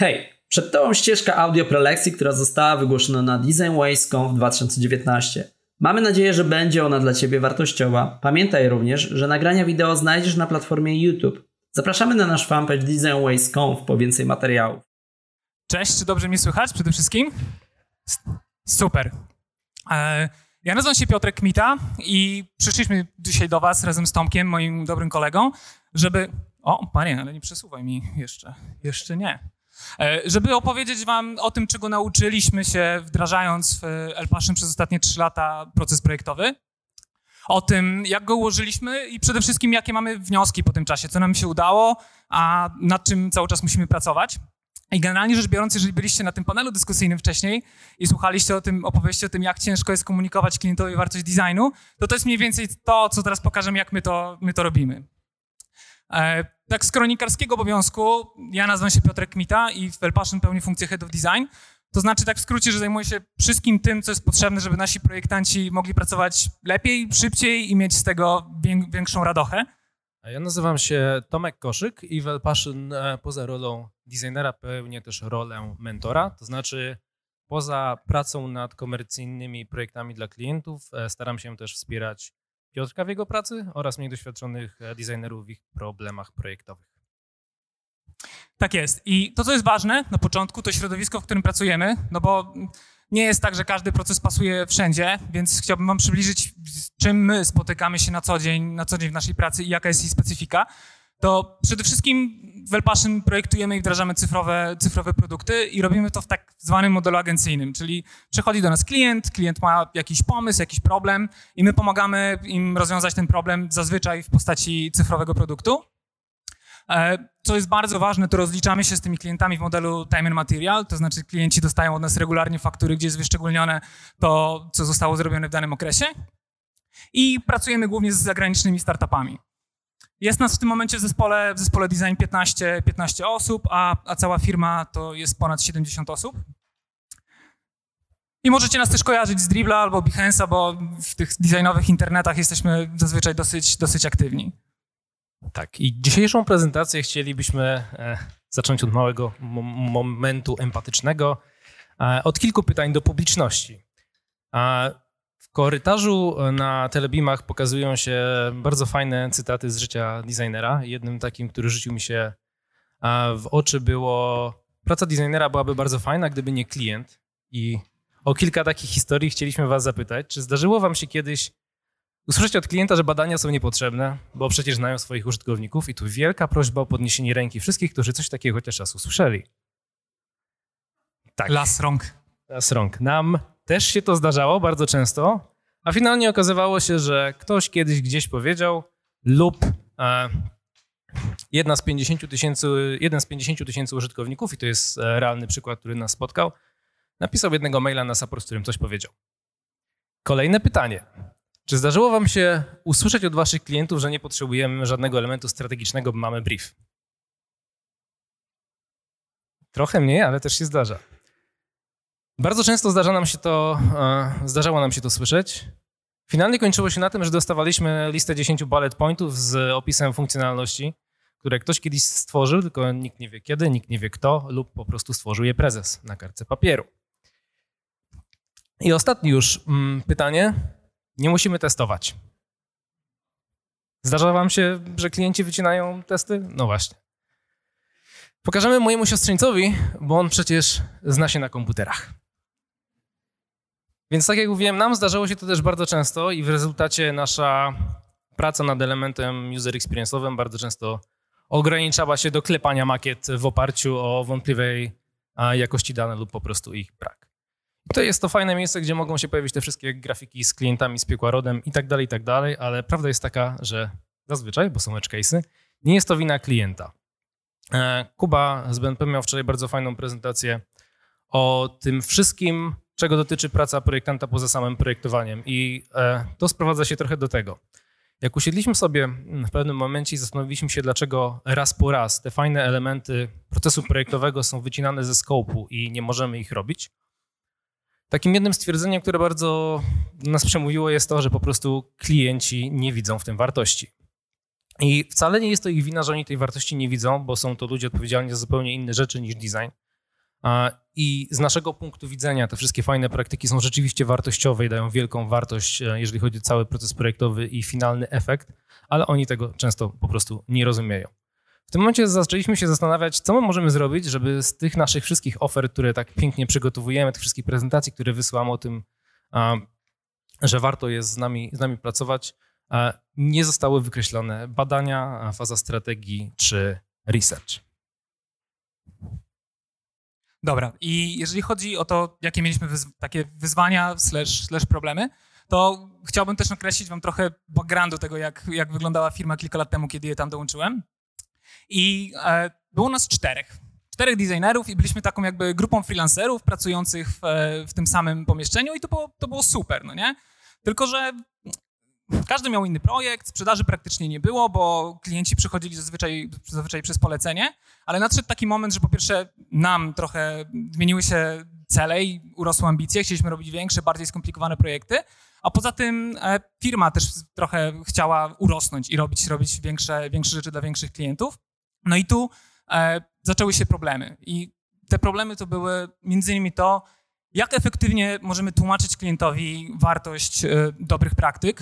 Hej, przed Tobą ścieżka audio prelekcji, która została wygłoszona na Design w 2019. Mamy nadzieję, że będzie ona dla Ciebie wartościowa. Pamiętaj również, że nagrania wideo znajdziesz na platformie YouTube. Zapraszamy na nasz fanpage DesignWays.conf po więcej materiałów. Cześć, czy dobrze mnie słychać przede wszystkim? Super. E, ja nazywam się Piotrek Kmita i przyszliśmy dzisiaj do Was razem z Tomkiem, moim dobrym kolegą, żeby... O, panie, ale nie przesuwaj mi jeszcze. Jeszcze nie. E, żeby opowiedzieć wam o tym, czego nauczyliśmy się wdrażając w Elpaszyn przez ostatnie trzy lata proces projektowy, o tym, jak go ułożyliśmy i przede wszystkim, jakie mamy wnioski po tym czasie, co nam się udało, a nad czym cały czas musimy pracować. I generalnie rzecz biorąc, jeżeli byliście na tym panelu dyskusyjnym wcześniej i słuchaliście o tym, opowieści o tym, jak ciężko jest komunikować klientowi wartość designu, to to jest mniej więcej to, co teraz pokażemy, jak my to, my to robimy. Tak z kronikarskiego obowiązku, ja nazywam się Piotrek Kmita i w Elpaszyn pełni funkcję Head of Design. To znaczy tak w skrócie, że zajmuję się wszystkim tym, co jest potrzebne, żeby nasi projektanci mogli pracować lepiej, szybciej i mieć z tego większą radochę. Ja nazywam się Tomek Koszyk i w Elpaszyn e, poza rolą designera pełnię też rolę mentora, to znaczy poza pracą nad komercyjnymi projektami dla klientów e, staram się też wspierać Piotrka w jego pracy oraz mniej doświadczonych e, designerów w ich problemach projektowych. Tak jest. I to, co jest ważne na początku, to środowisko, w którym pracujemy, no bo nie jest tak, że każdy proces pasuje wszędzie, więc chciałbym wam przybliżyć, z czym my spotykamy się na co dzień, na co dzień w naszej pracy i jaka jest jej specyfika to przede wszystkim w Elpaszyn projektujemy i wdrażamy cyfrowe, cyfrowe produkty i robimy to w tak zwanym modelu agencyjnym, czyli przychodzi do nas klient, klient ma jakiś pomysł, jakiś problem i my pomagamy im rozwiązać ten problem zazwyczaj w postaci cyfrowego produktu. E, co jest bardzo ważne, to rozliczamy się z tymi klientami w modelu time and material, to znaczy klienci dostają od nas regularnie faktury, gdzie jest wyszczególnione to, co zostało zrobione w danym okresie. I pracujemy głównie z zagranicznymi startupami. Jest nas w tym momencie w zespole, w zespole design 15, 15 osób, a, a cała firma to jest ponad 70 osób. I możecie nas też kojarzyć z Dribbla albo Behance'a, bo w tych designowych internetach jesteśmy zazwyczaj dosyć, dosyć aktywni. Tak, i dzisiejszą prezentację chcielibyśmy e, zacząć od małego momentu empatycznego, e, od kilku pytań do publiczności. W korytarzu e, na telebimach pokazują się bardzo fajne cytaty z życia designera. Jednym takim, który rzucił mi się w oczy było praca designera byłaby bardzo fajna, gdyby nie klient. I o kilka takich historii chcieliśmy was zapytać. Czy zdarzyło wam się kiedyś usłyszeć od klienta, że badania są niepotrzebne, bo przecież znają swoich użytkowników i tu wielka prośba o podniesienie ręki wszystkich, którzy coś takiego chociaż raz usłyszeli. Tak. Las rąk. Las rąk. Nam też się to zdarzało bardzo często, a finalnie okazywało się, że ktoś kiedyś gdzieś powiedział lub e, jedna z 50 tysięcy, jeden z 50 tysięcy użytkowników, i to jest e, realny przykład, który nas spotkał, napisał jednego maila na support, z którym coś powiedział. Kolejne pytanie. Czy zdarzyło wam się usłyszeć od waszych klientów, że nie potrzebujemy żadnego elementu strategicznego, bo mamy brief? Trochę mniej, ale też się zdarza. Bardzo często zdarza nam się to, e, zdarzało nam się to słyszeć. Finalnie kończyło się na tym, że dostawaliśmy listę 10 bullet pointów z opisem funkcjonalności, które ktoś kiedyś stworzył, tylko nikt nie wie kiedy, nikt nie wie kto, lub po prostu stworzył je prezes na kartce papieru. I ostatnie już mm, pytanie. Nie musimy testować. Zdarza wam się, że klienci wycinają testy? No właśnie. Pokażemy mojemu siostrzeńcowi, bo on przecież zna się na komputerach. Więc tak jak mówiłem, nam zdarzało się to też bardzo często i w rezultacie nasza praca nad elementem user experience'owym bardzo często ograniczała się do klepania makiet w oparciu o wątpliwej jakości dane lub po prostu ich brak. To jest to fajne miejsce, gdzie mogą się pojawić te wszystkie grafiki z klientami, z piekła rodem i tak dalej, i tak dalej, ale prawda jest taka, że zazwyczaj, bo są edge case'y, nie jest to wina klienta. E, Kuba z BNP miał wczoraj bardzo fajną prezentację o tym wszystkim, czego dotyczy praca projektanta poza samym projektowaniem. I e, to sprowadza się trochę do tego. Jak usiedliśmy sobie w pewnym momencie i zastanowiliśmy się, dlaczego raz po raz te fajne elementy procesu projektowego są wycinane ze skopu i nie możemy ich robić, takim jednym stwierdzeniem, które bardzo nas przemówiło, jest to, że po prostu klienci nie widzą w tym wartości. I wcale nie jest to ich wina, że oni tej wartości nie widzą, bo są to ludzie odpowiedzialni za zupełnie inne rzeczy niż design. I z naszego punktu widzenia te wszystkie fajne praktyki są rzeczywiście wartościowe i dają wielką wartość, e, jeżeli chodzi o cały proces projektowy i finalny efekt, ale oni tego często po prostu nie rozumieją. W tym momencie zaczęliśmy się zastanawiać, co my możemy zrobić, żeby z tych naszych wszystkich ofert, które tak pięknie przygotowujemy, tych wszystkich prezentacji, które wysyłamy o tym, że warto jest z nami, z nami pracować, nie zostały wykreślone badania, faza strategii czy research. Dobra, i jeżeli chodzi o to, jakie mieliśmy wyzw takie wyzwania slash, slash problemy, to chciałbym też nakreślić wam trochę backgroundu tego, jak, jak wyglądała firma kilka lat temu, kiedy je tam dołączyłem. I e, było nas czterech. Czterech designerów i byliśmy taką jakby grupą freelancerów pracujących w, w tym samym pomieszczeniu i to było, to było super, no nie? Tylko, że każdy miał inny projekt, sprzedaży praktycznie nie było, bo klienci przychodzili zazwyczaj, zazwyczaj przez polecenie, ale nadszedł taki moment, że po pierwsze nam trochę zmieniły się cele i urosły ambicje, chcieliśmy robić większe, bardziej skomplikowane projekty, a poza tym e, firma też trochę chciała urosnąć i robić, robić większe, większe rzeczy dla większych klientów. No i tu e, zaczęły się problemy. I te problemy to były między innymi to, jak efektywnie możemy tłumaczyć klientowi wartość e, dobrych praktyk.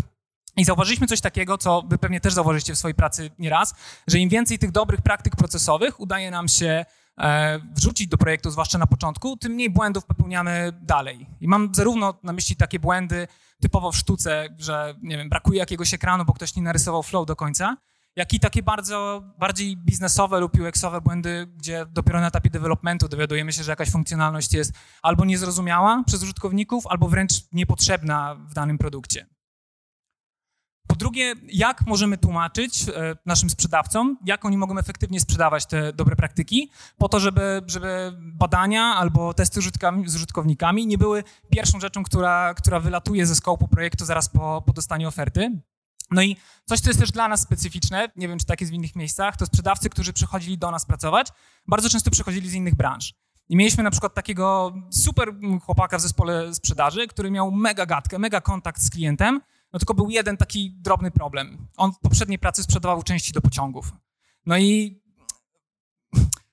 I zauważyliśmy coś takiego, co wy pewnie też zauważyliście w swojej pracy nieraz, że im więcej tych dobrych praktyk procesowych udaje nam się e, wrzucić do projektu, zwłaszcza na początku, tym mniej błędów popełniamy dalej. I mam zarówno na myśli takie błędy typowo w sztuce, że nie wiem, brakuje jakiegoś ekranu, bo ktoś nie narysował flow do końca, jak i takie bardzo bardziej biznesowe lub UX-owe błędy, gdzie dopiero na etapie developmentu dowiadujemy się, że jakaś funkcjonalność jest albo niezrozumiała przez użytkowników, albo wręcz niepotrzebna w danym produkcie. Po drugie, jak możemy tłumaczyć e, naszym sprzedawcom, jak oni mogą efektywnie sprzedawać te dobre praktyki, po to, żeby, żeby badania albo testy z użytkownikami nie były pierwszą rzeczą, która, która wylatuje ze skopu projektu zaraz po, po dostaniu oferty. No i coś, co jest też dla nas specyficzne, nie wiem, czy tak jest w innych miejscach, to sprzedawcy, którzy przychodzili do nas pracować, bardzo często przychodzili z innych branż. I mieliśmy na przykład takiego super chłopaka w zespole sprzedaży, który miał mega gadkę, mega kontakt z klientem, no tylko był jeden taki drobny problem. On w poprzedniej pracy sprzedawał części do pociągów. No i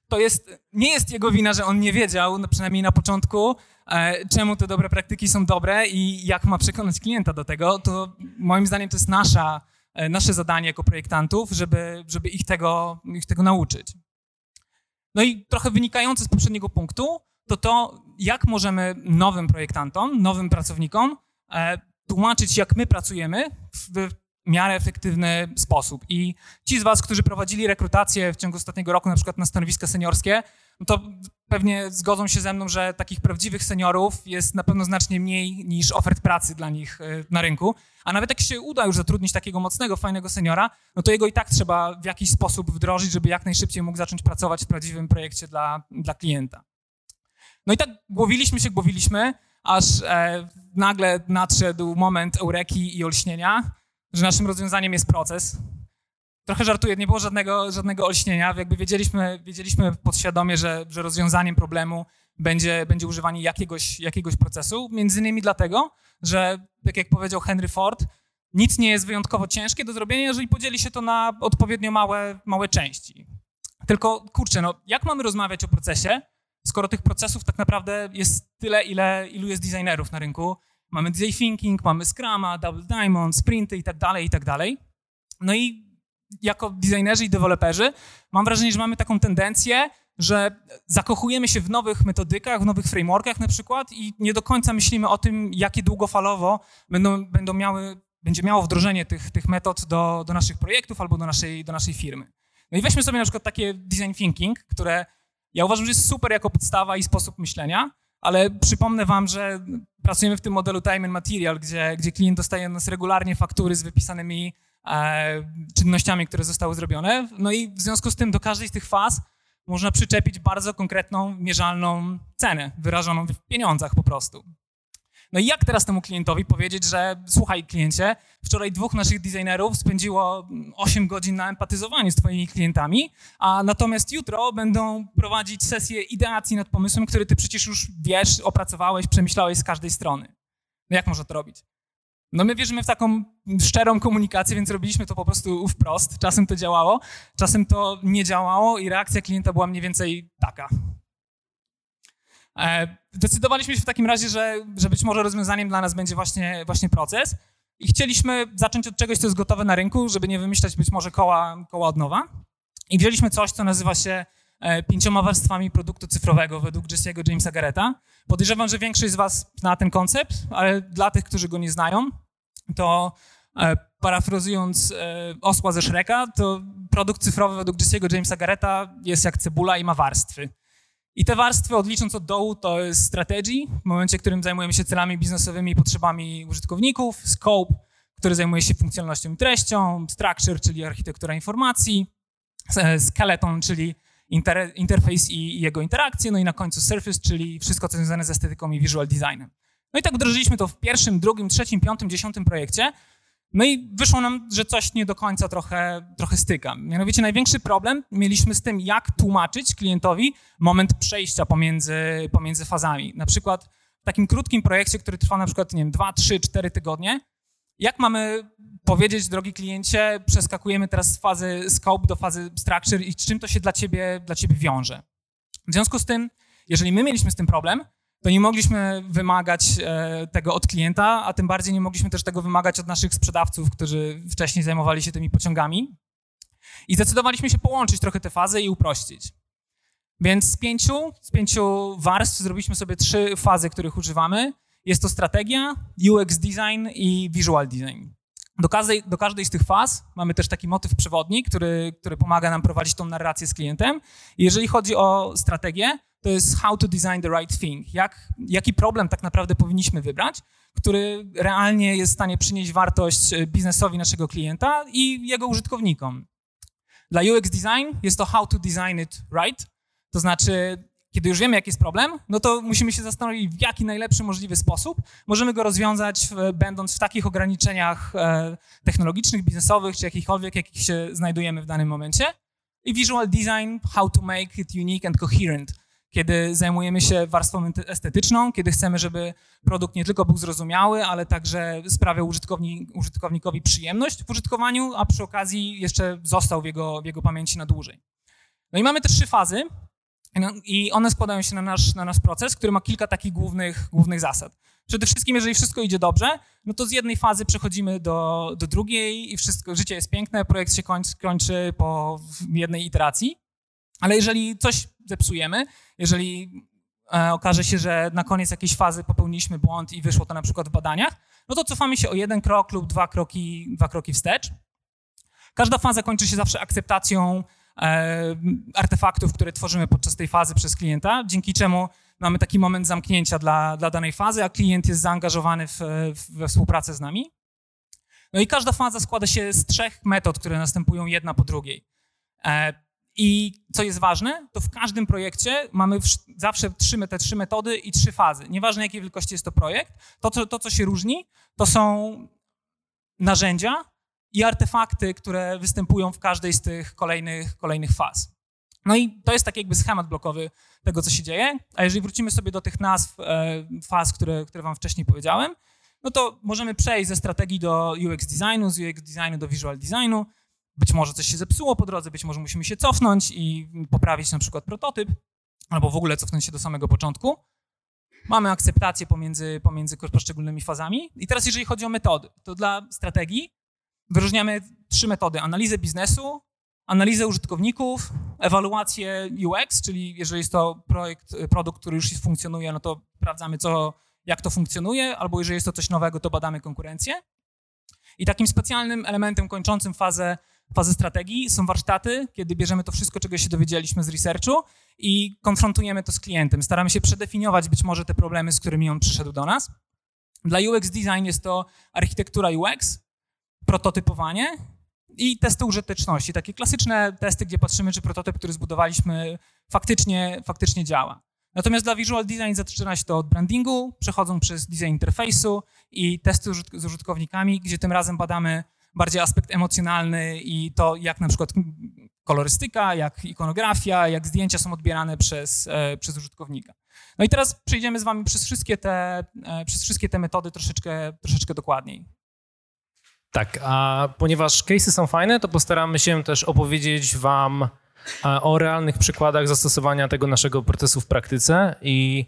to jest, nie jest jego wina, że on nie wiedział, no przynajmniej na początku, e, czemu te dobre praktyki są dobre i jak ma przekonać klienta do tego, to moim zdaniem to jest nasza, e, nasze zadanie jako projektantów, żeby, żeby ich, tego, ich tego nauczyć. No i trochę wynikające z poprzedniego punktu, to to, jak możemy nowym projektantom, nowym pracownikom e, tłumaczyć, jak my pracujemy w miarę efektywny sposób. I ci z was, którzy prowadzili rekrutację w ciągu ostatniego roku, na przykład na stanowiska seniorskie, no to pewnie zgodzą się ze mną, że takich prawdziwych seniorów jest na pewno znacznie mniej niż ofert pracy dla nich e, na rynku. A nawet jak się uda już zatrudnić takiego mocnego, fajnego seniora, no to jego i tak trzeba w jakiś sposób wdrożyć, żeby jak najszybciej mógł zacząć pracować w prawdziwym projekcie dla, dla klienta. No i tak głowiliśmy się, głowiliśmy, aż e, nagle nadszedł moment eureki i olśnienia, że naszym rozwiązaniem jest proces. Trochę żartuję, nie było żadnego, żadnego olśnienia. Jakby wiedzieliśmy, wiedzieliśmy podświadomie, że, że rozwiązaniem problemu będzie, będzie używanie jakiegoś, jakiegoś procesu. Między innymi dlatego, że, tak jak powiedział Henry Ford, nic nie jest wyjątkowo ciężkie do zrobienia, jeżeli podzieli się to na odpowiednio małe, małe części. Tylko, kurczę, no, jak mamy rozmawiać o procesie, skoro tych procesów tak naprawdę jest tyle, ile, ilu jest designerów na rynku. Mamy design thinking, mamy Scrama, Double Diamond, Sprinty i tak dalej, i tak dalej. No i jako designerzy i deweloperzy mam wrażenie, że mamy taką tendencję, że zakochujemy się w nowych metodykach, w nowych frameworkach na przykład i nie do końca myślimy o tym, jakie długofalowo będą, będą miały, będzie miało wdrożenie tych, tych metod do, do naszych projektów albo do naszej, do naszej firmy. No i weźmy sobie na przykład takie design thinking, które ja uważam, że jest super jako podstawa i sposób myślenia, ale przypomnę wam, że pracujemy w tym modelu time and material, gdzie, gdzie klient dostaje od nas regularnie faktury z wypisanymi e, czynnościami, które zostały zrobione. No i w związku z tym do każdej z tych faz można przyczepić bardzo konkretną, mierzalną cenę, wyrażoną w pieniądzach po prostu. No i jak teraz temu klientowi powiedzieć, że słuchaj kliencie, wczoraj dwóch naszych designerów spędziło 8 godzin na empatyzowaniu z twoimi klientami, a natomiast jutro będą prowadzić sesję ideacji nad pomysłem, który ty przecież już wiesz, opracowałeś, przemyślałeś z każdej strony. No jak można to robić? No my wierzymy w taką szczerą komunikację, więc robiliśmy to po prostu wprost. Czasem to działało, czasem to nie działało i reakcja klienta była mniej więcej taka. E, zdecydowaliśmy się w takim razie, że, że być może rozwiązaniem dla nas będzie właśnie, właśnie proces i chcieliśmy zacząć od czegoś, co jest gotowe na rynku, żeby nie wymyślać być może koła, koła od nowa. I wzięliśmy coś, co nazywa się e, pięcioma warstwami produktu cyfrowego według Jesse'ego Jamesa Garretta. Podejrzewam, że większość z was zna ten koncept, ale dla tych, którzy go nie znają, to e, parafrazując osła ze Shreka, to produkt cyfrowy według Jesse'ego Jamesa Garretta jest jak cebula i ma warstwy. I te warstwy, odlicząc od dołu, to jest strategy, w momencie, w którym zajmujemy się celami biznesowymi i potrzebami użytkowników, scope, który zajmuje się funkcjonalnością i treścią, structure, czyli architektura informacji, skeleton, czyli inter, interfejs i, i, jego interakcje, no i na końcu surface, czyli wszystko, co związane z estetyką i visual designem. No i tak wdrożyliśmy to w pierwszym, drugim, trzecim, piątym, dziesiątym projekcie, no i wyszło nam, że coś nie do końca trochę, trochę styka. Mianowicie największy problem mieliśmy z tym, jak tłumaczyć klientowi moment przejścia pomiędzy, pomiędzy fazami. Na przykład w takim krótkim projekcie, który trwa na przykład, nie wiem, 2, 3, 4 tygodnie, jak mamy powiedzieć, drogi kliencie, przeskakujemy teraz z fazy scope do fazy structure i czym to się dla ciebie, dla ciebie wiąże? W związku z tym, jeżeli my mieliśmy z tym problem, to nie mogliśmy wymagać e, tego od klienta, a tym bardziej nie mogliśmy też tego wymagać od naszych sprzedawców, którzy wcześniej zajmowali się tymi pociągami. I zdecydowaliśmy się połączyć trochę te fazy i uprościć. Więc z pięciu, z pięciu warstw zrobiliśmy sobie trzy fazy, których używamy. Jest to strategia, UX design i visual design. Do każdej, do każdej z tych faz mamy też taki motyw przewodni, który, który pomaga nam prowadzić tą narrację z klientem. I jeżeli chodzi o strategię, to jest how to design the right thing. Jak, jaki problem tak naprawdę powinniśmy wybrać, który realnie jest w stanie przynieść wartość e, biznesowi naszego klienta i jego użytkownikom. Dla UX design jest to how to design it right, to znaczy kiedy już wiemy, jaki jest problem, no to musimy się zastanowić, w jaki najlepszy możliwy sposób możemy go rozwiązać, będąc w takich ograniczeniach e, technologicznych, biznesowych, czy jakichkolwiek, jakich się znajdujemy w danym momencie. I visual design, how to make it unique and coherent kiedy zajmujemy się warstwą estetyczną, kiedy chcemy, żeby produkt nie tylko był zrozumiały, ale także sprawiał użytkowni, użytkownikowi przyjemność w użytkowaniu, a przy okazji jeszcze został w jego, w jego pamięci na dłużej. No i mamy te trzy fazy no i one składają się na nasz, na nasz proces, który ma kilka takich głównych, głównych zasad. Przede wszystkim, jeżeli wszystko idzie dobrze, no to z jednej fazy przechodzimy do, do drugiej i wszystko, życie jest piękne, projekt się kończy, kończy po jednej iteracji. Ale jeżeli coś zepsujemy, jeżeli e, okaże się, że na koniec jakiejś fazy popełniliśmy błąd i wyszło to na przykład w badaniach, no to cofamy się o jeden krok lub dwa kroki, dwa kroki wstecz. Każda faza kończy się zawsze akceptacją e, artefaktów, które tworzymy podczas tej fazy przez klienta, dzięki czemu mamy taki moment zamknięcia dla, dla danej fazy, a klient jest zaangażowany w, w, we współpracę z nami. No i każda faza składa się z trzech metod, które następują jedna po drugiej. E, i co jest ważne, to w każdym projekcie mamy zawsze trzy, te trzy metody i trzy fazy. Nieważne jakiej wielkości jest to projekt, to co, to co się różni, to są narzędzia i artefakty, które występują w każdej z tych kolejnych, kolejnych faz. No i to jest taki jakby schemat blokowy tego, co się dzieje. A jeżeli wrócimy sobie do tych nazw e, faz, które, które wam wcześniej powiedziałem, no to możemy przejść ze strategii do UX designu, z UX designu do visual designu, być może coś się zepsuło po drodze, być może musimy się cofnąć i poprawić na przykład prototyp, albo w ogóle cofnąć się do samego początku. Mamy akceptację pomiędzy, pomiędzy poszczególnymi fazami. I teraz jeżeli chodzi o metody, to dla strategii wyróżniamy trzy metody. Analizę biznesu, analizę użytkowników, ewaluację UX, czyli jeżeli jest to projekt, produkt, który już funkcjonuje, no to sprawdzamy, co, jak to funkcjonuje, albo jeżeli jest to coś nowego, to badamy konkurencję. I takim specjalnym elementem kończącym fazę fazy strategii są warsztaty, kiedy bierzemy to wszystko, czego się dowiedzieliśmy z researchu i konfrontujemy to z klientem. Staramy się przedefiniować być może te problemy, z którymi on przyszedł do nas. Dla UX design jest to architektura UX, prototypowanie i testy użyteczności. Takie klasyczne testy, gdzie patrzymy, czy prototyp, który zbudowaliśmy, faktycznie, faktycznie działa. Natomiast dla visual design zaczyna się to od brandingu, przechodzą przez design interfejsu i testy z użytkownikami, gdzie tym razem badamy bardziej aspekt emocjonalny i to, jak na przykład kolorystyka, jak ikonografia, jak zdjęcia są odbierane przez, e, przez użytkownika. No i teraz przejdziemy z wami przez wszystkie te, e, przez wszystkie te metody troszeczkę, troszeczkę dokładniej. Tak, a ponieważ case'y są fajne, to postaramy się też opowiedzieć wam e, o realnych przykładach zastosowania tego naszego procesu w praktyce i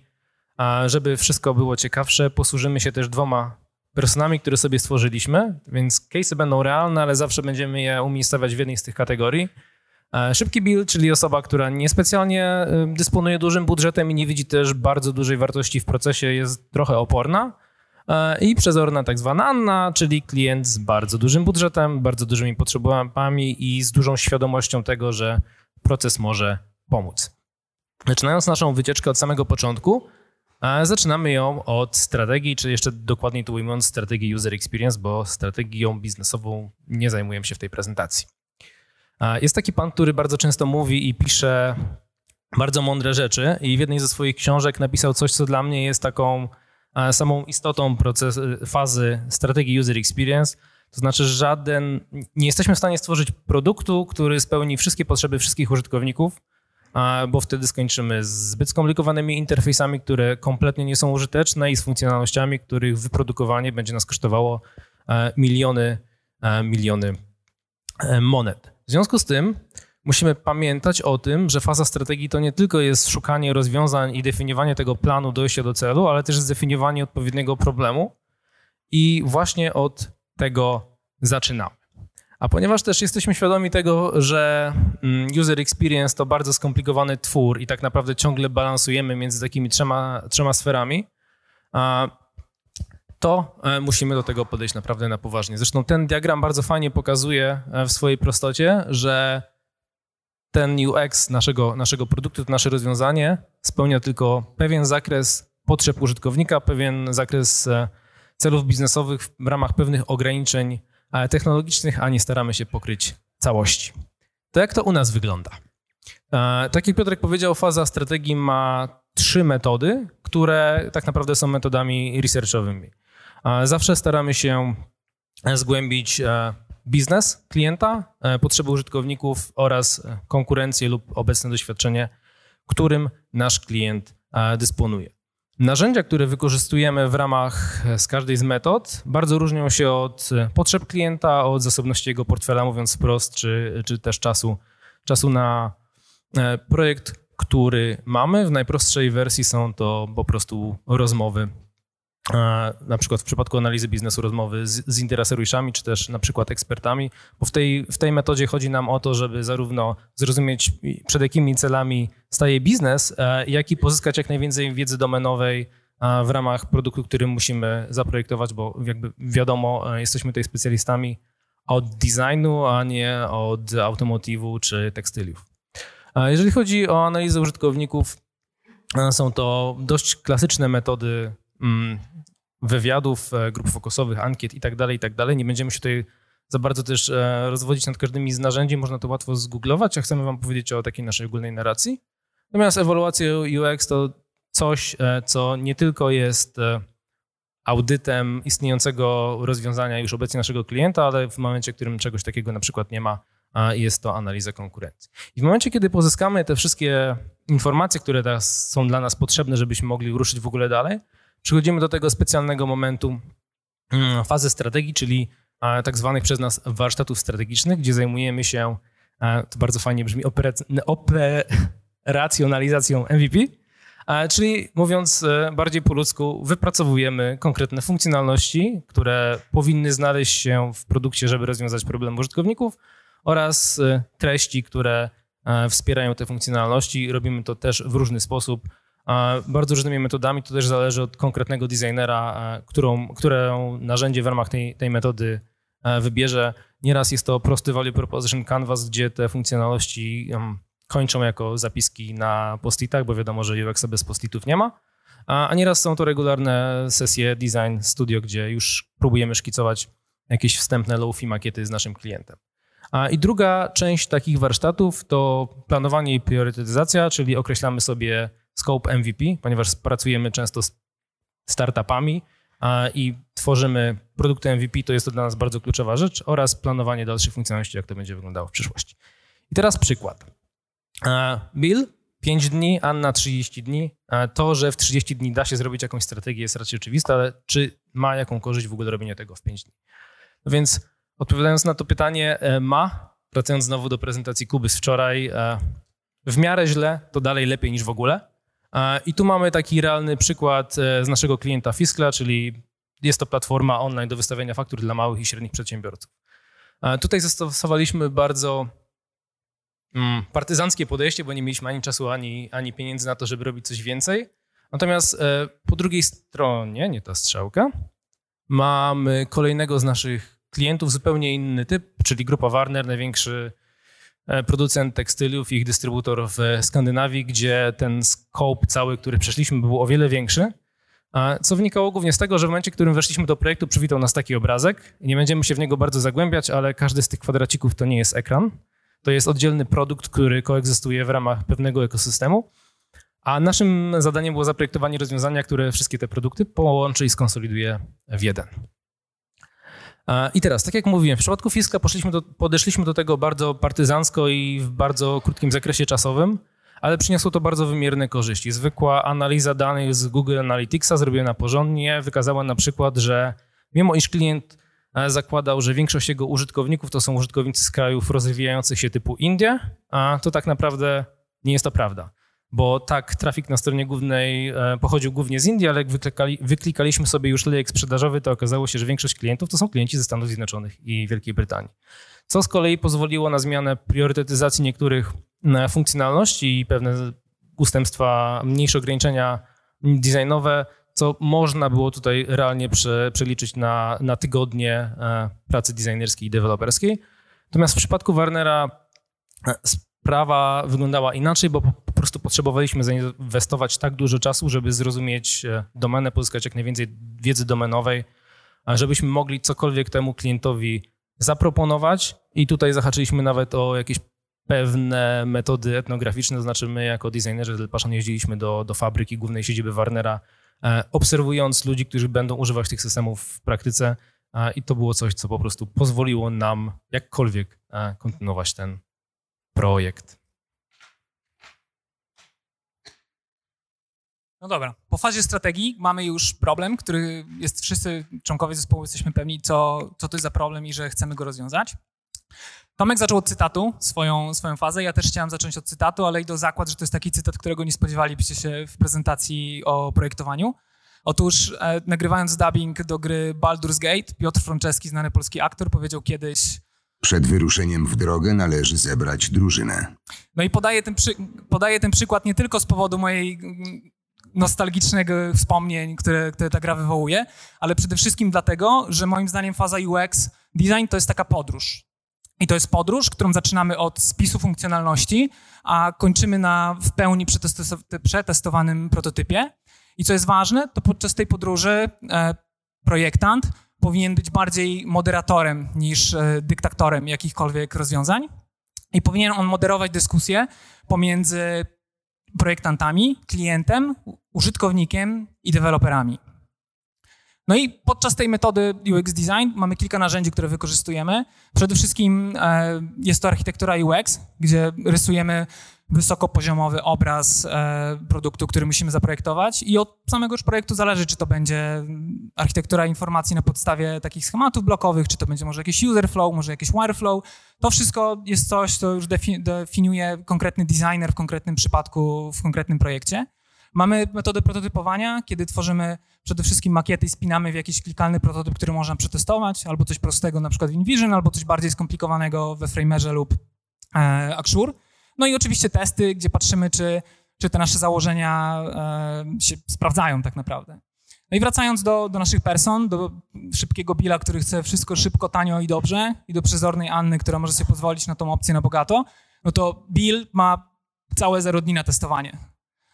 żeby wszystko było ciekawsze, posłużymy się też dwoma personami, które sobie stworzyliśmy, więc case'y będą realne, ale zawsze będziemy je umiejscowiać w jednej z tych kategorii. E, szybki build, czyli osoba, która niespecjalnie dysponuje dużym budżetem i nie widzi też bardzo dużej wartości w procesie, jest trochę oporna. E, I przezorna tak zwana Anna, czyli klient z bardzo dużym budżetem, bardzo dużymi potrzebami i z dużą świadomością tego, że proces może pomóc. Zaczynając naszą wycieczkę od samego początku, zaczynamy ją od strategii, czy jeszcze dokładniej tu ujmując strategii user experience, bo strategią biznesową nie zajmujemy się w tej prezentacji. Jest taki pan, który bardzo często mówi i pisze bardzo mądre rzeczy i w jednej ze swoich książek napisał coś, co dla mnie jest taką samą istotą proces, fazy strategii user experience. To znaczy, żaden, nie jesteśmy w stanie stworzyć produktu, który spełni wszystkie potrzeby wszystkich użytkowników, bo wtedy skończymy z zbyt skomplikowanymi interfejsami, które kompletnie nie są użyteczne i z funkcjonalnościami, których wyprodukowanie będzie nas kosztowało e, miliony, e, miliony e, monet. W związku z tym musimy pamiętać o tym, że faza strategii to nie tylko jest szukanie rozwiązań i definiowanie tego planu dojścia do celu, ale też zdefiniowanie odpowiedniego problemu i właśnie od tego zaczynamy. A ponieważ też jesteśmy świadomi tego, że mm, user experience to bardzo skomplikowany twór i tak naprawdę ciągle balansujemy między takimi trzema, trzema sferami, to e, musimy do tego podejść naprawdę na poważnie. Zresztą ten diagram bardzo fajnie pokazuje e, w swojej prostocie, że ten UX naszego, naszego produktu, to nasze rozwiązanie spełnia tylko pewien zakres potrzeb użytkownika, pewien zakres e, celów biznesowych w ramach pewnych ograniczeń technologicznych, a nie staramy się pokryć całości. To jak to u nas wygląda? E, tak jak Piotrek powiedział, faza strategii ma trzy metody, które tak naprawdę są metodami researchowymi. E, zawsze staramy się zgłębić biznes klienta, e, potrzeby użytkowników oraz konkurencję lub obecne doświadczenie, którym nasz klient e, dysponuje. Narzędzia, które wykorzystujemy w ramach e, z każdej z metod, bardzo różnią się od potrzeb klienta, od zasobności jego portfela, mówiąc wprost, czy, czy też czasu, czasu na projekt, który mamy. W najprostszej wersji są to po prostu rozmowy na przykład w przypadku analizy biznesu rozmowy z, z interesariuszami, czy też na przykład ekspertami, bo w tej, w tej metodzie chodzi nam o to, żeby zarówno zrozumieć przed jakimi celami staje biznes, e, jak i pozyskać jak najwięcej wiedzy domenowej w ramach produktu, który musimy zaprojektować, bo jakby wiadomo, e, jesteśmy tutaj specjalistami od designu, a nie od automotywu czy tekstyliów. Jeżeli chodzi o analizę użytkowników, e, są to dość klasyczne metody wywiadów, e, grup fokusowych, ankiet i tak dalej, i tak. Nie będziemy się tutaj za bardzo też e, rozwodzić nad każdymi z narzędzi, można to łatwo zgooglować, a chcemy wam powiedzieć o takiej naszej ogólnej narracji. Natomiast ewaluacja UX to coś, e, co nie tylko jest audytem istniejącego rozwiązania już obecnie naszego klienta, ale w momencie, w którym czegoś takiego na przykład nie ma, jest to analiza konkurencji. I w momencie, kiedy pozyskamy te wszystkie informacje, które teraz są dla nas potrzebne, żebyśmy mogli ruszyć w ogóle dalej, Przechodzimy do tego specjalnego momentu mm, fazy strategii, czyli tak zwanych przez nas warsztatów strategicznych, gdzie zajmujemy się, to bardzo fajnie brzmi, operacjonalizacją MVP, czyli mówiąc e, bardziej po ludzku, wypracowujemy konkretne funkcjonalności, które powinny znaleźć się w produkcie, żeby rozwiązać problem użytkowników oraz e, treści, które e, wspierają te funkcjonalności. Robimy to też w różny sposób, bardzo różnymi metodami. To też zależy od konkretnego designera, którą, którą narzędzie w ramach tej, tej metody wybierze. Nieraz jest to prosty value proposition canvas, gdzie te funkcjonalności kończą jako zapiski na postitach, bo wiadomo, że UX bez postitów nie ma. A nieraz są to regularne sesje design studio, gdzie już próbujemy szkicować jakieś wstępne low-fi makiety z naszym klientem. I druga część takich warsztatów to planowanie i priorytetyzacja, czyli określamy sobie scope MVP, ponieważ pracujemy często z startupami i tworzymy produkty MVP, to jest to dla nas bardzo kluczowa rzecz, oraz planowanie dalszych funkcjonalności, jak to będzie wyglądało w przyszłości. I teraz przykład. Bill 5 dni, Anna 30 dni. To, że w 30 dni da się zrobić jakąś strategię jest raczej oczywiste, ale czy ma jaką korzyść w ogóle robienie tego w 5 dni? No więc odpowiadając na to pytanie, e, ma. Wracając znowu do prezentacji Kuby z wczoraj, e, w miarę źle, to dalej lepiej niż w ogóle. I tu mamy taki realny przykład z naszego klienta Fiskla, czyli jest to platforma online do wystawiania faktur dla małych i średnich przedsiębiorców. Tutaj zastosowaliśmy bardzo mm, partyzanckie podejście, bo nie mieliśmy ani czasu, ani, ani pieniędzy na to, żeby robić coś więcej. Natomiast e, po drugiej stronie, nie ta strzałka, mamy kolejnego z naszych klientów, zupełnie inny typ, czyli grupa Warner, największy e, producent tekstyliów i ich dystrybutor w Skandynawii, gdzie ten scope cały, który przeszliśmy, był o wiele większy. Co wynikało głównie z tego, że w momencie, w którym weszliśmy do projektu, przywitał nas taki obrazek. Nie będziemy się w niego bardzo zagłębiać, ale każdy z tych kwadracików to nie jest ekran. To jest oddzielny produkt, który koegzystuje w ramach pewnego ekosystemu. A naszym zadaniem było zaprojektowanie rozwiązania, które wszystkie te produkty połączy i skonsoliduje w jeden. I teraz, tak jak mówiłem, w przypadku Fiska do, podeszliśmy do tego bardzo partyzancko i w bardzo krótkim zakresie czasowym, ale przyniosło to bardzo wymierne korzyści. Zwykła analiza danych z Google Analyticsa zrobiona porządnie wykazała na przykład, że mimo iż klient e, zakładał, że większość jego użytkowników to są użytkownicy z krajów rozwijających się typu Indie, a to tak naprawdę nie jest to prawda bo tak, trafik na stronie głównej e, pochodził głównie z Indii, ale jak wyklikali, wyklikaliśmy sobie już lejek sprzedażowy, to okazało się, że większość klientów to są klienci ze Stanów Zjednoczonych i Wielkiej Brytanii. Co z kolei pozwoliło na zmianę priorytetyzacji niektórych e, funkcjonalności i pewne ustępstwa, mniejsze ograniczenia designowe, co można było tutaj realnie prze, przeliczyć na, na tygodnie e, pracy designerskiej i deweloperskiej. Natomiast w przypadku Warnera sprawa wyglądała inaczej, bo po prostu potrzebowaliśmy zainwestować tak dużo czasu, żeby zrozumieć e, domenę, pozyskać jak najwięcej wiedzy domenowej, żebyśmy mogli cokolwiek temu klientowi zaproponować. I tutaj zahaczyliśmy nawet o jakieś pewne metody etnograficzne, to znaczy my jako designerzy Del Passion jeździliśmy do, do fabryki głównej siedziby Warnera, e, obserwując ludzi, którzy będą używać tych systemów w praktyce i to było coś, co po prostu pozwoliło nam jakkolwiek e, kontynuować ten projekt. No dobra, po fazie strategii mamy już problem, który jest, wszyscy członkowie zespołu jesteśmy pewni, co, co to jest za problem i że chcemy go rozwiązać. Tomek zaczął od cytatu swoją, swoją fazę. Ja też chciałem zacząć od cytatu, ale idę zakład, że to jest taki cytat, którego nie spodziewalibyście się w prezentacji o projektowaniu. Otóż e, nagrywając dubbing do gry Baldur's Gate, Piotr Franceski, znany polski aktor, powiedział kiedyś Przed wyruszeniem w drogę należy zebrać drużynę. No i podaję ten, przy, podaję ten przykład nie tylko z powodu mojej nostalgicznego wspomnień, które, które ta gra wywołuje, ale przede wszystkim dlatego, że moim zdaniem faza UX design to jest taka podróż. I to jest podróż, którą zaczynamy od spisu funkcjonalności, a kończymy na w pełni przetestowanym prototypie. I co jest ważne, to podczas tej podróży e, projektant powinien być bardziej moderatorem niż e, dyktatorem jakichkolwiek rozwiązań. I powinien on moderować dyskusję pomiędzy projektantami, klientem, użytkownikiem i deweloperami. No i podczas tej metody UX Design mamy kilka narzędzi, które wykorzystujemy. Przede wszystkim e, jest to architektura UX, gdzie rysujemy wysokopoziomowy obraz e, produktu, który musimy zaprojektować i od samego już projektu zależy, czy to będzie architektura informacji na podstawie takich schematów blokowych, czy to będzie może jakiś user flow, może jakiś wireflow. To wszystko jest coś, co już definiuje konkretny designer w konkretnym przypadku, w konkretnym projekcie. Mamy metodę prototypowania, kiedy tworzymy przede wszystkim makiety i spinamy w jakiś klikalny prototyp, który można przetestować, albo coś prostego na przykład w InVision, albo coś bardziej skomplikowanego we Framerze lub e, Axure. No i oczywiście testy, gdzie patrzymy, czy, czy te nasze założenia e, się sprawdzają tak naprawdę. No i wracając do, do naszych person, do szybkiego Billa, który chce wszystko szybko, tanio i dobrze, i do przezornej Anny, która może sobie pozwolić na tą opcję na bogato, no to Bill ma całe zero dni na testowanie.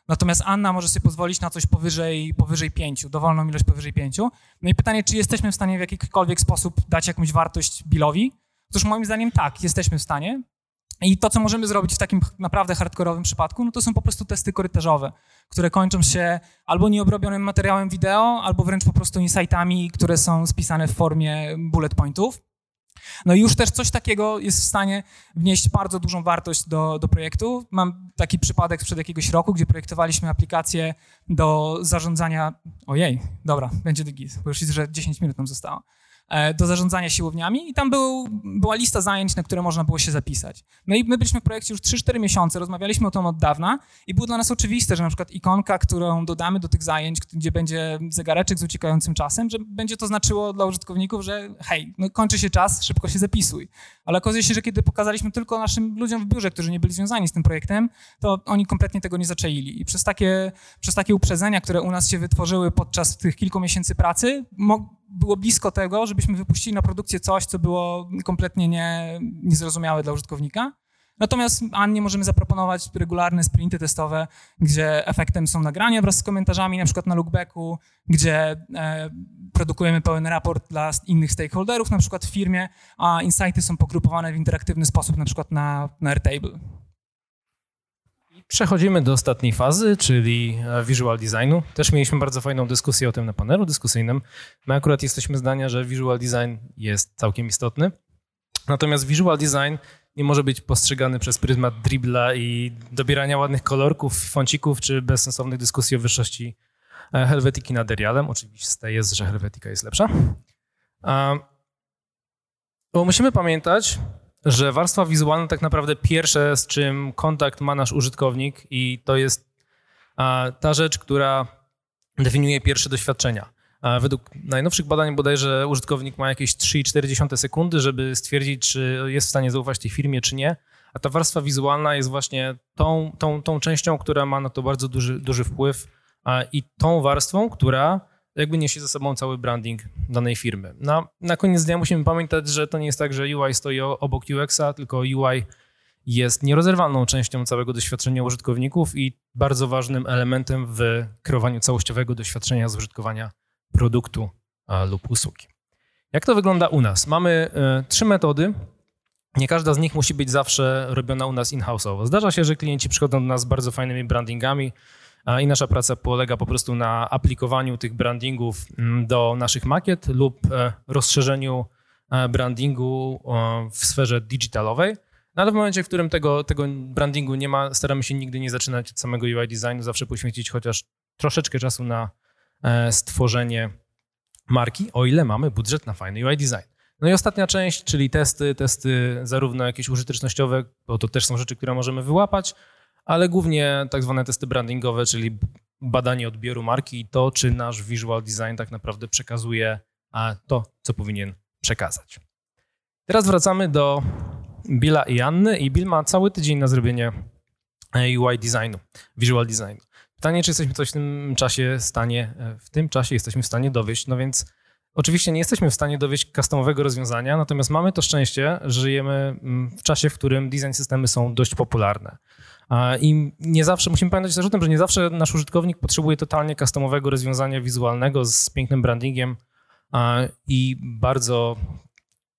Natomiast Anna może sobie pozwolić na coś powyżej, powyżej pięciu, dowolną ilość powyżej pięciu. No i pytanie, czy jesteśmy w stanie w jakikolwiek sposób dać jakąś wartość Billowi? Otóż moim zdaniem tak, jesteśmy w stanie. I to, co możemy zrobić w takim naprawdę hardkorowym przypadku, no to są po prostu testy korytarzowe, które kończą się albo nieobrobionym materiałem wideo, albo wręcz po prostu insightami, które są spisane w formie bullet pointów. No i już też coś takiego jest w stanie wnieść bardzo dużą wartość do, do projektu. Mam taki przypadek sprzed jakiegoś roku, gdzie projektowaliśmy aplikację do zarządzania... Ojej, dobra, będzie git, bo już że 10 minut nam zostało. E, do zarządzania siłowniami i tam był, była lista zajęć, na które można było się zapisać. No i my byliśmy w projekcie już 3-4 miesiące, rozmawialiśmy o tym od dawna i było dla nas oczywiste, że na przykład ikonka, którą dodamy do tych zajęć, gdzie będzie zegareczek z uciekającym czasem, że będzie to znaczyło dla użytkowników, że hej, no kończy się czas, szybko się zapisuj. Ale okazuje się, że kiedy pokazaliśmy tylko naszym ludziom w biurze, którzy nie byli związani z tym projektem, to oni kompletnie tego nie zaczaili. I przez takie, przez takie uprzedzenia, które u nas się wytworzyły podczas tych kilku miesięcy pracy, było blisko tego, żebyśmy wypuścili na produkcję coś, co było kompletnie nie, niezrozumiałe dla użytkownika. Natomiast Annie możemy zaproponować regularne sprinty testowe, gdzie efektem są nagrania wraz z komentarzami, na przykład na lookbacku, gdzie e, produkujemy pełen raport dla innych stakeholderów, na przykład w firmie, a insighty są pogrupowane w interaktywny sposób, na przykład na, na Airtable. Przechodzimy do ostatniej fazy, czyli e, visual designu. Też mieliśmy bardzo fajną dyskusję o tym na panelu dyskusyjnym. My akurat jesteśmy zdania, że visual design jest całkiem istotny. Natomiast visual design nie może być postrzegany przez pryzmat dribla i dobierania ładnych kolorków, foncików czy bezsensownych dyskusji o wyższości e, Helvetiki nad Arialem. Oczywiście jest, że Helvetika jest lepsza. Bo musimy pamiętać, że warstwa wizualna tak naprawdę pierwsze, z czym kontakt ma nasz użytkownik i to jest ta rzecz, która definiuje pierwsze doświadczenia. Według najnowszych badań bodajże użytkownik ma jakieś 3,4 sekundy, żeby stwierdzić, czy jest w stanie zaufać tej firmie, czy nie. A ta warstwa wizualna jest właśnie tą, tą, tą częścią, która ma na to bardzo duży, duży wpływ i tą warstwą, która jakby niesie ze sobą cały branding danej firmy. Na, na koniec dnia musimy pamiętać, że to nie jest tak, że UI stoi obok UX-a, tylko UI jest nierozerwalną częścią całego doświadczenia użytkowników i bardzo ważnym elementem w kreowaniu całościowego doświadczenia zużytkowania produktu lub usługi. Jak to wygląda u nas? Mamy y, trzy metody. Nie każda z nich musi być zawsze robiona u nas in-house'owo. Zdarza się, że klienci przychodzą do nas z bardzo fajnymi brandingami, i nasza praca polega po prostu na aplikowaniu tych brandingów mm, do naszych makiet lub e, rozszerzeniu e, brandingu w sferze digitalowej. No ale w momencie, w którym tego, tego brandingu nie ma, staramy się nigdy nie zaczynać od samego UI designu, zawsze poświęcić chociaż troszeczkę czasu na e, stworzenie marki, o ile mamy budżet na fajny UI design. No i ostatnia część, czyli testy, testy zarówno jakieś użytecznościowe, bo to też są rzeczy, które możemy wyłapać, ale głównie tak zwane testy brandingowe, czyli badanie odbioru marki i to, czy nasz visual design tak naprawdę przekazuje to, co powinien przekazać. Teraz wracamy do Billa i Anny i Bill ma cały tydzień na zrobienie UI designu, visual designu. Pytanie, czy jesteśmy coś w tym czasie stanie, w tym czasie jesteśmy w stanie dowieść, no więc oczywiście nie jesteśmy w stanie dowieść customowego rozwiązania, natomiast mamy to szczęście, że żyjemy mm, w czasie, w którym design systemy są dość popularne. I nie zawsze, musimy pamiętać też o tym, że nie zawsze nasz użytkownik potrzebuje totalnie customowego rozwiązania wizualnego z pięknym brandingiem i bardzo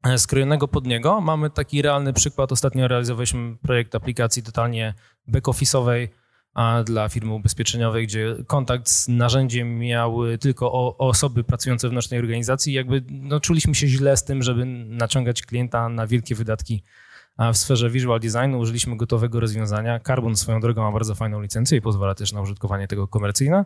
e, skrojonego pod niego. Mamy taki realny przykład. Ostatnio realizowaliśmy projekt aplikacji totalnie back-office'owej dla firmy ubezpieczeniowej, gdzie kontakt z narzędziem miały tylko osoby pracujące w naszej organizacji. Jakby no, czuliśmy się źle z tym, żeby naciągać klienta na wielkie wydatki w sferze visual designu użyliśmy gotowego rozwiązania. Carbon swoją drogą ma bardzo fajną licencję i pozwala też na użytkowanie tego komercyjne.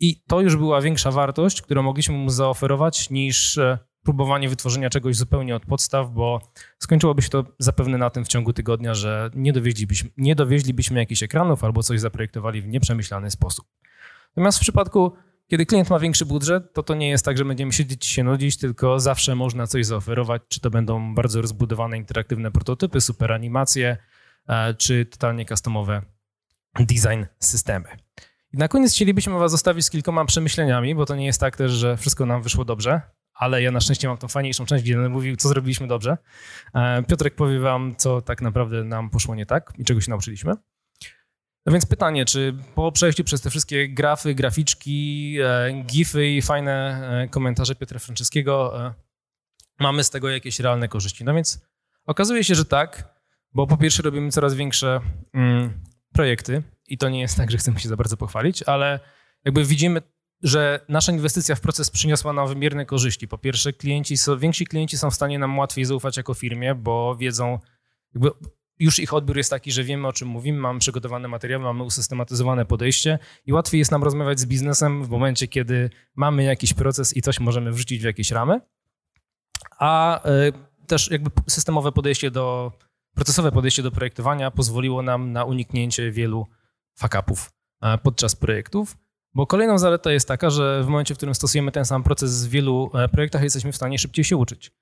I to już była większa wartość, którą mogliśmy mu zaoferować niż e, próbowanie wytworzenia czegoś zupełnie od podstaw, bo skończyłoby się to zapewne na tym w ciągu tygodnia, że nie dowieźlibyśmy, nie dowieźlibyśmy jakichś ekranów albo coś zaprojektowali w nieprzemyślany sposób. Natomiast w przypadku kiedy klient ma większy budżet, to to nie jest tak, że będziemy siedzieć się nudzić, tylko zawsze można coś zaoferować, czy to będą bardzo rozbudowane interaktywne prototypy, super animacje, e, czy totalnie customowe design systemy. I na koniec chcielibyśmy Was zostawić z kilkoma przemyśleniami, bo to nie jest tak też, że wszystko nam wyszło dobrze, ale ja na szczęście mam tą fajniejszą część, gdzie będę mówił, co zrobiliśmy dobrze. E, Piotrek powie Wam, co tak naprawdę nam poszło nie tak i czego się nauczyliśmy. No więc pytanie, czy po przejściu przez te wszystkie grafy, graficzki, e, gify i fajne e, komentarze Piotra Franceskiego e, mamy z tego jakieś realne korzyści? No więc okazuje się, że tak, bo po pierwsze robimy coraz większe mm, projekty i to nie jest tak, że chcemy się za bardzo pochwalić, ale jakby widzimy, że nasza inwestycja w proces przyniosła nam wymierne korzyści. Po pierwsze, klienci więksi klienci są w stanie nam łatwiej zaufać jako firmie, bo wiedzą, jakby już ich odbiór jest taki, że wiemy o czym mówimy, mamy przygotowane materiały, mamy usystematyzowane podejście i łatwiej jest nam rozmawiać z biznesem w momencie, kiedy mamy jakiś proces i coś możemy wrzucić w jakieś ramy. a e, też jakby systemowe podejście do, procesowe podejście do projektowania pozwoliło nam na uniknięcie wielu fuck-upów e, podczas projektów, bo kolejną zaletą jest taka, że w momencie, w którym stosujemy ten sam proces w wielu e, projektach, jesteśmy w stanie szybciej się uczyć.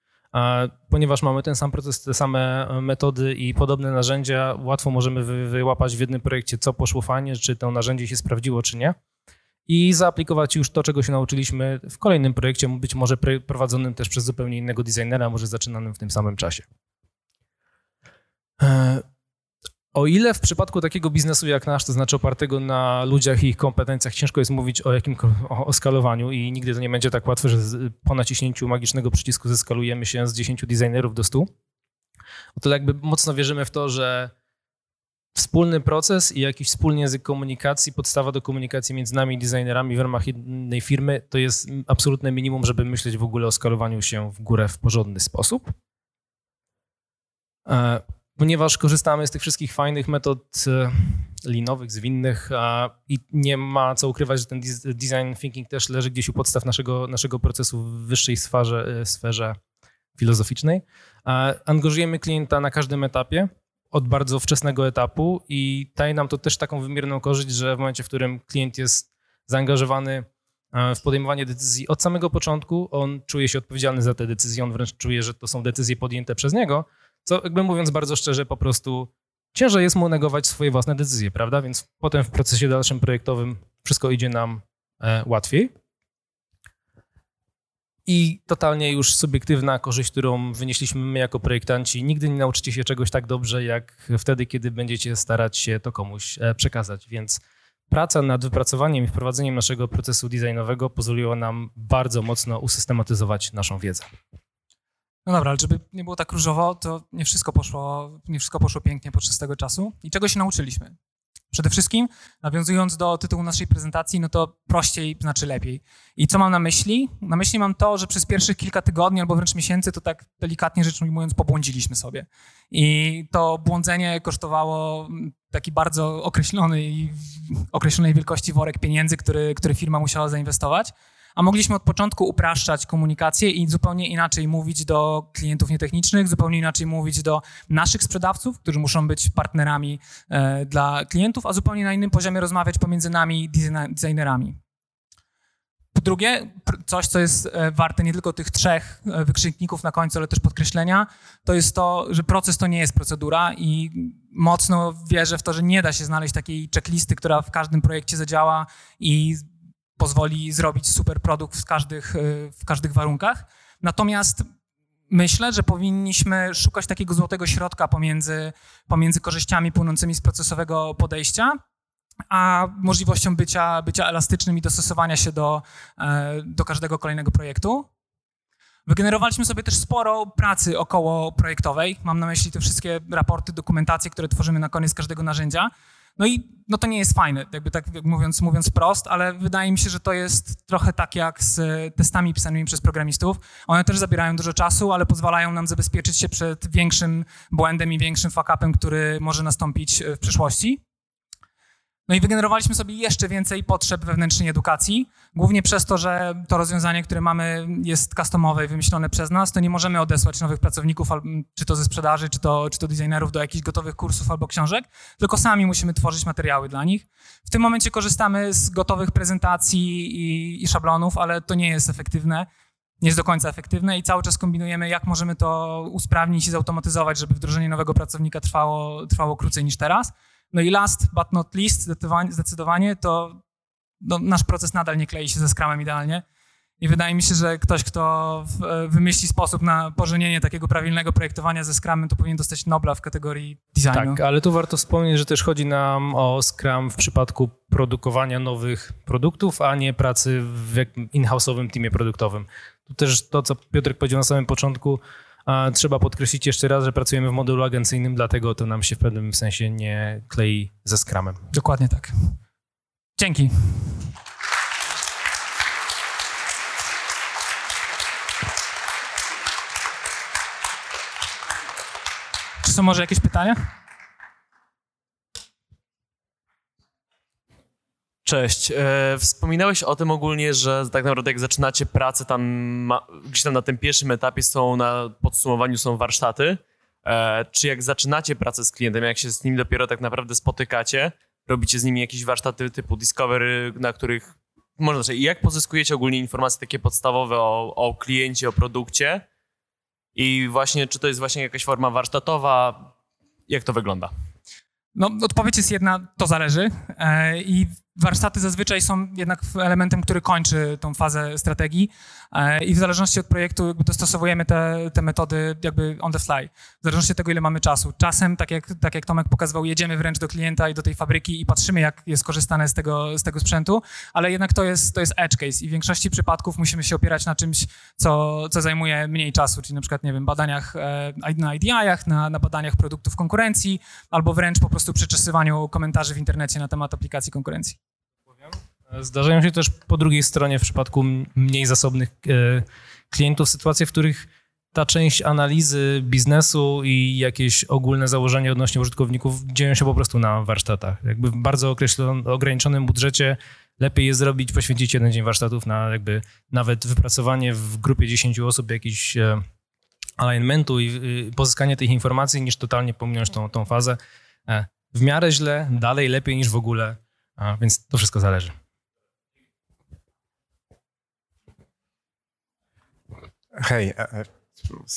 Ponieważ mamy ten sam proces, te same metody i podobne narzędzia, łatwo możemy wyłapać w jednym projekcie, co poszło fajnie, czy to narzędzie się sprawdziło, czy nie i zaaplikować już to, czego się nauczyliśmy w kolejnym projekcie, być może prowadzonym też przez zupełnie innego designera, może zaczynanym w tym samym czasie. E, o ile w przypadku takiego biznesu jak nasz, to znaczy opartego na ludziach i ich kompetencjach, ciężko jest mówić o jakim o, skalowaniu i nigdy to nie będzie tak łatwe, że po naciśnięciu magicznego przycisku zeskalujemy się z 10 designerów do 100, o tyle jakby mocno wierzymy w to, że wspólny proces i jakiś wspólny język komunikacji, podstawa do komunikacji między nami designerami w ramach jednej firmy, to jest absolutne minimum, żeby myśleć w ogóle o skalowaniu się w górę w porządny sposób. Ponieważ korzystamy z tych wszystkich fajnych metod e, linowych, zwinnych i nie ma co ukrywać, że ten design thinking też leży gdzieś u podstaw naszego, naszego procesu w wyższej sferze, e, sferze filozoficznej. Angażujemy klienta na każdym etapie, od bardzo wczesnego etapu i daje nam to też taką wymierną korzyść, że w momencie, w którym klient jest zaangażowany e, w podejmowanie decyzji od samego początku, on czuje się odpowiedzialny za te decyzje, on wręcz czuje, że to są decyzje podjęte przez niego, co jakby mówiąc bardzo szczerze, po prostu ciężej jest mu negować swoje własne decyzje, prawda? Więc potem w procesie dalszym projektowym wszystko idzie nam e, łatwiej. I totalnie już subiektywna korzyść, którą wynieśliśmy my jako projektanci. Nigdy nie nauczycie się czegoś tak dobrze, jak wtedy, kiedy będziecie starać się to komuś e, przekazać. Więc praca nad wypracowaniem i wprowadzeniem naszego procesu designowego pozwoliła nam bardzo mocno usystematyzować naszą wiedzę. No dobra, ale żeby nie było tak różowo, to nie wszystko poszło, nie wszystko poszło pięknie podczas tego czasu. I czego się nauczyliśmy? Przede wszystkim, nawiązując do tytułu naszej prezentacji, no to prościej znaczy lepiej. I co mam na myśli? Na myśli mam to, że przez pierwszych kilka tygodni albo wręcz miesięcy to tak delikatnie rzecz ujmując pobłądziliśmy sobie. I to błądzenie kosztowało taki bardzo określony i określonej wielkości worek pieniędzy, który, który firma musiała zainwestować a mogliśmy od początku upraszczać komunikację i zupełnie inaczej mówić do klientów nietechnicznych, zupełnie inaczej mówić do naszych sprzedawców, którzy muszą być partnerami e, dla klientów, a zupełnie na innym poziomie rozmawiać pomiędzy nami, designerami. Po drugie, coś, co jest e, warte nie tylko tych trzech e, wykrzykników na końcu, ale też podkreślenia, to jest to, że proces to nie jest procedura i mocno wierzę w to, że nie da się znaleźć takiej checklisty, która w każdym projekcie zadziała i pozwoli zrobić super produkt w każdych, y, w każdych warunkach. Natomiast myślę, że powinniśmy szukać takiego złotego środka pomiędzy, pomiędzy korzyściami płynącymi z procesowego podejścia, a możliwością bycia, bycia elastycznym i dostosowania się do, e, do każdego kolejnego projektu. Wygenerowaliśmy sobie też sporo pracy około projektowej. Mam na myśli te wszystkie raporty, dokumentacje, które tworzymy na koniec każdego narzędzia. No i no to nie jest fajne, jakby tak mówiąc, mówiąc prost, ale wydaje mi się, że to jest trochę tak jak z testami pisanymi przez programistów. One też zabierają dużo czasu, ale pozwalają nam zabezpieczyć się przed większym błędem i większym fuck-upem, który może nastąpić w przyszłości. No i wygenerowaliśmy sobie jeszcze więcej potrzeb wewnętrznej edukacji, głównie przez to, że to rozwiązanie, które mamy jest customowe i wymyślone przez nas, to nie możemy odesłać nowych pracowników, czy to ze sprzedaży, czy to, czy to designerów do jakichś gotowych kursów albo książek, tylko sami musimy tworzyć materiały dla nich. W tym momencie korzystamy z gotowych prezentacji i, i szablonów, ale to nie jest efektywne nie jest do końca efektywne i cały czas kombinujemy, jak możemy to usprawnić i zautomatyzować, żeby wdrożenie nowego pracownika trwało, trwało krócej niż teraz. No i last but not least, zdecydowanie, to no, nasz proces nadal nie klei się ze skramem idealnie. I wydaje mi się, że ktoś, kto wymyśli sposób na pożenienie takiego prawilnego projektowania ze Scrumem, to powinien dostać Nobla w kategorii designu. Tak, ale tu warto wspomnieć, że też chodzi nam o Scrum w przypadku produkowania nowych produktów, a nie pracy w in-house'owym teamie produktowym. Tu też to, co Piotrek powiedział na samym początku, a trzeba podkreślić jeszcze raz, że pracujemy w modelu agencyjnym, dlatego to nam się w pewnym sensie nie klei ze skramem. Dokładnie tak. Dzięki. Czy są może jakieś pytania? Cześć. E, wspominałeś o tym ogólnie, że tak naprawdę jak zaczynacie pracę, tam gdzieś tam na tym pierwszym etapie są na podsumowaniu są warsztaty. E, czy jak zaczynacie pracę z klientem, jak się z nim dopiero tak naprawdę spotykacie, robicie z nimi jakieś warsztaty typu Discovery, na których można znaczy, jak pozyskujecie ogólnie informacje takie podstawowe o, o kliencie, o produkcie i właśnie czy to jest właśnie jakaś forma warsztatowa, jak to wygląda? No, odpowiedź jest jedna, to zależy. E, I warsztaty zazwyczaj są jednak elementem, który kończy tą fazę strategii e, i w zależności od projektu dostosowujemy te, te metody jakby on the fly, w zależności od tego, ile mamy czasu. Czasem, tak jak, tak jak Tomek pokazywał, jedziemy wręcz do klienta i do tej fabryki i patrzymy, jak jest korzystane z tego, z tego sprzętu, ale jednak to jest, to jest edge case i w większości przypadków musimy się opierać na czymś, co, co zajmuje mniej czasu, czyli na przykład, nie wiem, badaniach e, na IDI-ach, na, na badaniach produktów konkurencji, albo wręcz po prostu przeczesywaniu komentarzy w internecie na temat aplikacji konkurencji. Zdarzają się też po drugiej stronie w przypadku mniej zasobnych e, klientów sytuacje, w których ta część analizy biznesu i jakieś ogólne założenia odnośnie użytkowników dzieją się po prostu na warsztatach. Jakby w bardzo określonym, ograniczonym budżecie lepiej jest zrobić, poświęcić jeden dzień warsztatów na jakby nawet wypracowanie w grupie 10 osób jakiś e, alignmentu i pozyskanie tych informacji, niż totalnie pominąć tą, tą fazę. E, w miarę źle, dalej lepiej niż w ogóle, więc to wszystko zależy. Hej, e, e,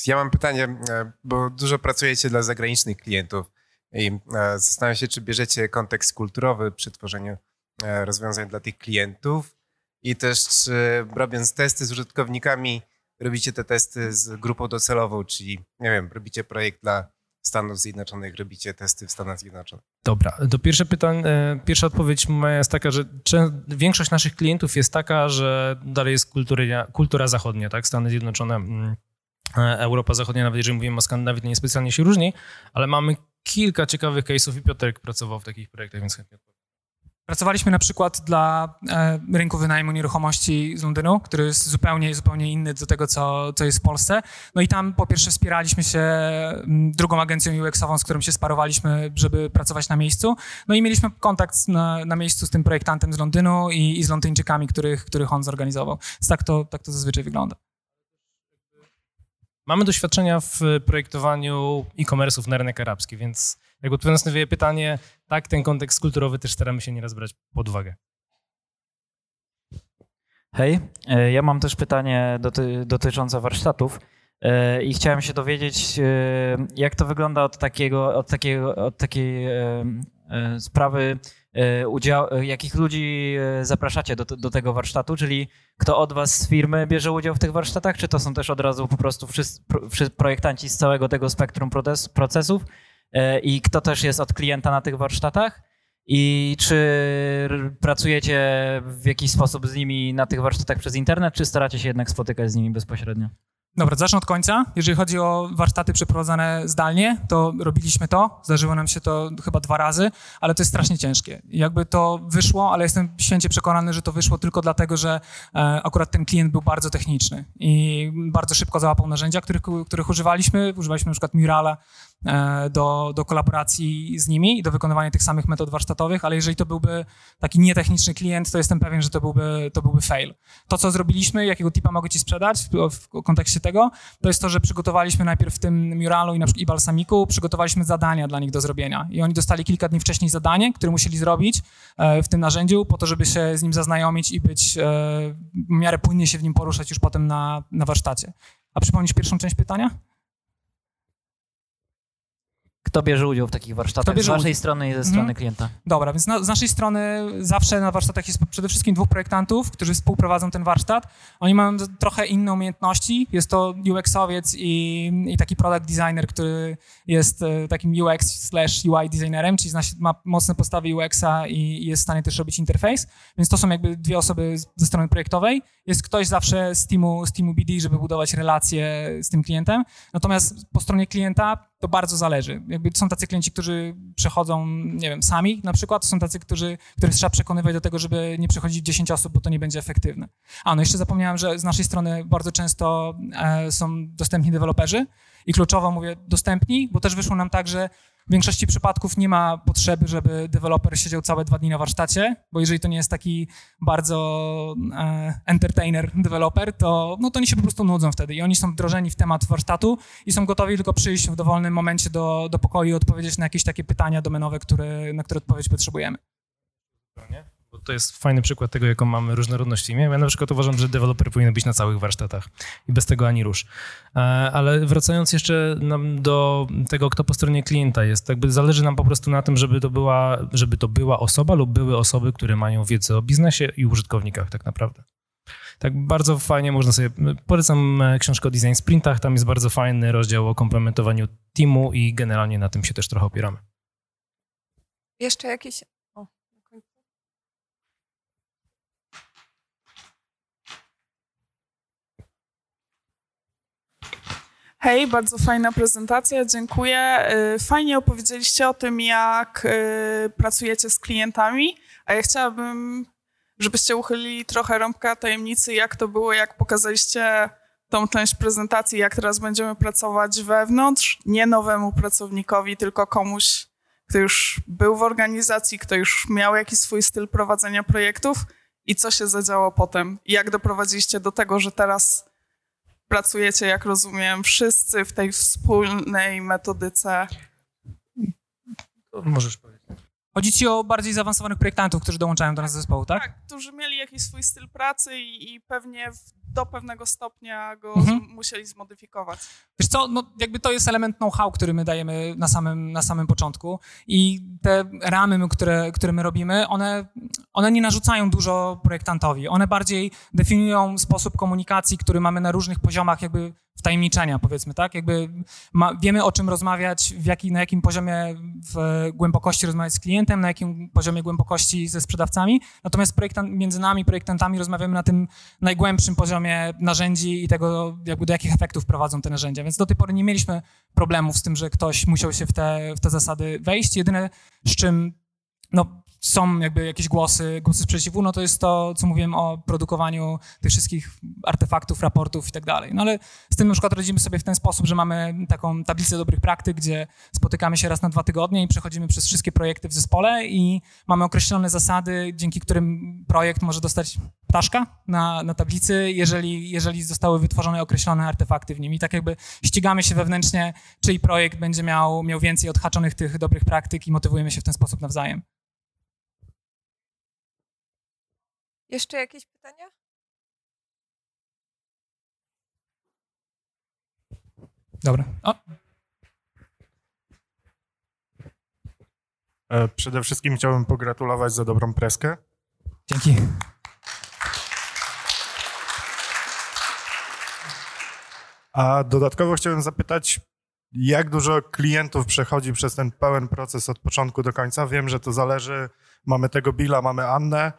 ja mam pytanie, e, bo dużo pracujecie dla zagranicznych klientów i zastanawiam się, czy bierzecie kontekst kulturowy przy tworzeniu rozwiązań dla tych klientów i też czy robiąc testy z użytkownikami, robicie te testy z grupą docelową, czyli nie wiem, robicie projekt dla Stanów Zjednoczonych, robicie testy w Stanach Zjednoczonych. Dobra, do pierwsze pytań, pierwsza odpowiedź moja jest taka, że większość naszych klientów jest taka, że dalej jest kultura, kultura zachodnia, tak? Stany Zjednoczone, mm, e, Europa Zachodnia, nawet jeżeli mówimy o Skandynawii, to niespecjalnie się różni, ale mamy kilka ciekawych case'ów i Piotrek pracował w takich projektach, więc chętnie. Pracowaliśmy na przykład dla e, rynku wynajmu nieruchomości z Londynu, który jest zupełnie, zupełnie inny do tego, co, co jest w Polsce. No i tam po pierwsze wspieraliśmy się drugą agencją UX-ową, z którą się sparowaliśmy, żeby pracować na miejscu. No i mieliśmy kontakt na, na miejscu z tym projektantem z Londynu i, i z Londyńczykami, których, których on zorganizował. Więc tak to, tak to zazwyczaj wygląda. Mamy doświadczenia w projektowaniu e-commerce'ów na rynek arabski, więc jakby odpowiadając na pytanie, tak, ten kontekst kulturowy też staramy się nieraz brać pod uwagę. Hej, e, ja mam też pytanie doty dotyczące warsztatów e, i chciałem się dowiedzieć, e, jak to wygląda od, takiego, od, takiego, od takiej sprawy, udział, jakich ludzi zapraszacie do, do tego warsztatu, czyli kto od was z firmy bierze udział w tych warsztatach, czy to są też od razu po prostu wszyscy, projektanci z całego tego spektrum procesów, i kto też jest od klienta na tych warsztatach i czy pracujecie w jakiś sposób z nimi na tych warsztatach przez internet, czy staracie się jednak spotykać z nimi bezpośrednio? Dobra, zacznę od końca. Jeżeli chodzi o warsztaty przeprowadzane zdalnie, to robiliśmy to. Zdarzyło nam się to chyba dwa razy, ale to jest strasznie ciężkie. Jakby to wyszło, ale jestem święcie przekonany, że to wyszło tylko dlatego, że e, akurat ten klient był bardzo techniczny i bardzo szybko załapał narzędzia, których, których używaliśmy. Używaliśmy przykład Murala E, do, do kolaboracji z nimi i do wykonywania tych samych metod warsztatowych, ale jeżeli to byłby taki nietechniczny klient, to jestem pewien, że to byłby, to byłby fail. To, co zrobiliśmy, jakiego tipa mogę ci sprzedać w, w kontekście tego, to jest to, że przygotowaliśmy najpierw w tym Muralu i, na przykład, i Balsamiku, przygotowaliśmy zadania dla nich do zrobienia i oni dostali kilka dni wcześniej zadanie, które musieli zrobić e, w tym narzędziu po to, żeby się z nim zaznajomić i być e, w miarę płynnie się w nim poruszać już potem na, na warsztacie. A przypomnisz pierwszą część pytania? Kto bierze udział w takich warsztatach z waszej strony i ze strony mhm. klienta? Dobra, więc na, z naszej strony zawsze na warsztatach jest przede wszystkim dwóch projektantów, którzy współprowadzą ten warsztat. Oni mają trochę inne umiejętności. Jest to UX-owiec i, i taki product designer, który jest e, takim UX slash UI designerem, czyli ma mocne postawy UX-a i, i jest w stanie też robić interfejs. Więc to są jakby dwie osoby ze strony projektowej. Jest ktoś zawsze z teamu, z teamu BD, żeby budować relacje z tym klientem. Natomiast po stronie klienta to bardzo zależy. Jakby są tacy klienci, którzy przechodzą, nie wiem, sami na przykład, są tacy, którzy, których trzeba przekonywać do tego, żeby nie przechodzić 10 osób, bo to nie będzie efektywne. A, no jeszcze zapomniałem, że z naszej strony bardzo często e, są dostępni deweloperzy i kluczowo mówię dostępni, bo też wyszło nam tak, że w większości przypadków nie ma potrzeby, żeby deweloper siedział całe dwa dni na warsztacie, bo jeżeli to nie jest taki bardzo e, entertainer deweloper, to, no to oni się po prostu nudzą wtedy i oni są wdrożeni w temat warsztatu i są gotowi tylko przyjść w dowolnym momencie do, do pokoju i odpowiedzieć na jakieś takie pytania domenowe, które, na które odpowiedź potrzebujemy. Bo to jest fajny przykład tego, jaką mamy różnorodność w teamie. Ja na przykład uważam, że deweloper powinien być na całych warsztatach i bez tego ani rusz. E, Ale wracając jeszcze do tego, kto po stronie klienta jest, jakby zależy nam po prostu na tym, żeby to była, żeby to była osoba lub były osoby, które mają wiedzę o biznesie i użytkownikach tak naprawdę. Tak bardzo fajnie można sobie, polecam e, książkę o design sprintach, tam jest bardzo fajny rozdział o komplementowaniu teamu i generalnie na tym się też trochę opieramy. Jeszcze jakieś... O, na końcu. Hej, bardzo fajna prezentacja, dziękuję. Y, Fajnie opowiedzieliście o tym, jak y, pracujecie z klientami, a ja chciałabym, żebyście uchylili trochę rąbka tajemnicy, jak to było, jak pokazaliście tą część prezentacji, jak teraz będziemy pracować wewnątrz, nie nowemu pracownikowi, tylko komuś, kto już był w organizacji, kto już miał jakiś swój styl prowadzenia projektów i co się zadziało potem. I jak doprowadziliście do tego, że teraz pracujecie, jak rozumiem, wszyscy w tej wspólnej metodyce. To możesz powiedzieć. Chodzi ci o bardziej zaawansowanych projektantów, którzy dołączają do nas zespołu, tak? Tak, którzy mieli jakiś swój styl pracy i, i pewnie w, do pewnego stopnia go Mhm. z, musieli zmodyfikować. Wiesz co, no jakby to jest element know-how, który my dajemy na samym, na samym początku i te ramy, które, które my robimy, one, one nie narzucają dużo projektantowi. One bardziej definiują sposób komunikacji, który mamy na różnych poziomach jakby wtajemniczenia, powiedzmy, tak? Jakby ma, wiemy o czym rozmawiać, w jaki, na jakim poziomie w głębokości rozmawiać z klientem, na jakim poziomie głębokości ze sprzedawcami, natomiast projektant, między nami, projektantami rozmawiamy na tym najgłębszym poziomie narzędzi i tego, jakby do jakich efektów prowadzą te narzędzia, więc do tej pory nie mieliśmy problemów z tym, że ktoś musiał się w te, w te zasady wejść. Jedyne, z czym no, są jakby jakieś głosy, głosy sprzeciwu, no to jest to, co mówiłem o produkowaniu tych wszystkich artefaktów, raportów i tak dalej. No ale z tym na przykład radzimy sobie w ten sposób, że mamy taką tablicę dobrych praktyk, gdzie spotykamy się raz na dwa tygodnie i przechodzimy przez wszystkie projekty w zespole i mamy określone zasady, dzięki którym projekt może dostać ptaszka na, na tablicy, jeżeli, jeżeli zostały wytworzone określone artefakty w nim. I tak jakby ścigamy się wewnętrznie, czyj projekt będzie miał, miał więcej odhaczonych tych dobrych praktyk i motywujemy się w ten sposób nawzajem. Jeszcze jakieś pytania? Dobra. O, E, Przede wszystkim chciałbym pogratulować za dobrą preskę. dzięki. A dodatkowo chciałem zapytać, jak dużo klientów przechodzi przez ten pełen proces od początku do końca? Wiem, że to zależy. Mamy tego Billa, mamy Annę,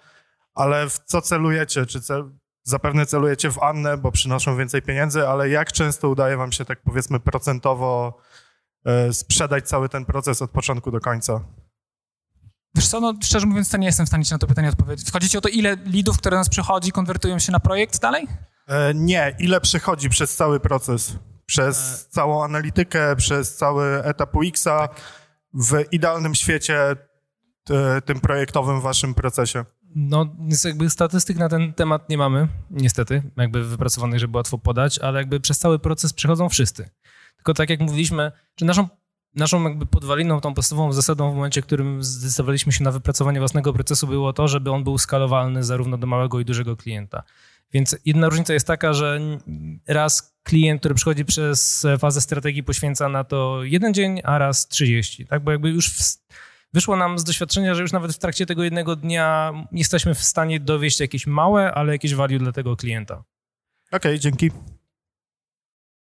ale w co celujecie? Czy cel... zapewne celujecie w Annę, bo przynoszą więcej pieniędzy, ale jak często udaje wam się tak powiedzmy procentowo e, sprzedać cały ten proces od początku do końca? Wiesz co, no szczerze mówiąc, to nie jestem w stanie ci na to pytanie odpowiedzieć. Chodzi ci o to, ile lidów, które nas przychodzi, konwertują się na projekt dalej? E, Nie, ile przechodzi przez cały proces? Przez całą analitykę, przez cały etap UX-a w idealnym świecie t- tym projektowym waszym procesie? No, jakby statystyk na ten temat nie mamy, niestety, jakby wypracowanych, żeby łatwo podać, ale jakby przez cały proces przechodzą wszyscy. Tylko tak jak mówiliśmy, że naszą, naszą jakby podwaliną, tą podstawową zasadą w momencie, w którym zdecydowaliśmy się na wypracowanie własnego procesu było to, żeby on był skalowalny zarówno do małego i dużego klienta. Więc jedna różnica jest taka, że raz klient, który przychodzi przez fazę strategii poświęca na to jeden dzień, a raz 30, tak? Bo jakby już w, wyszło nam z doświadczenia, że już nawet w trakcie tego jednego dnia jesteśmy w stanie dowieść jakieś małe, ale jakieś value dla tego klienta. Okej, dzięki.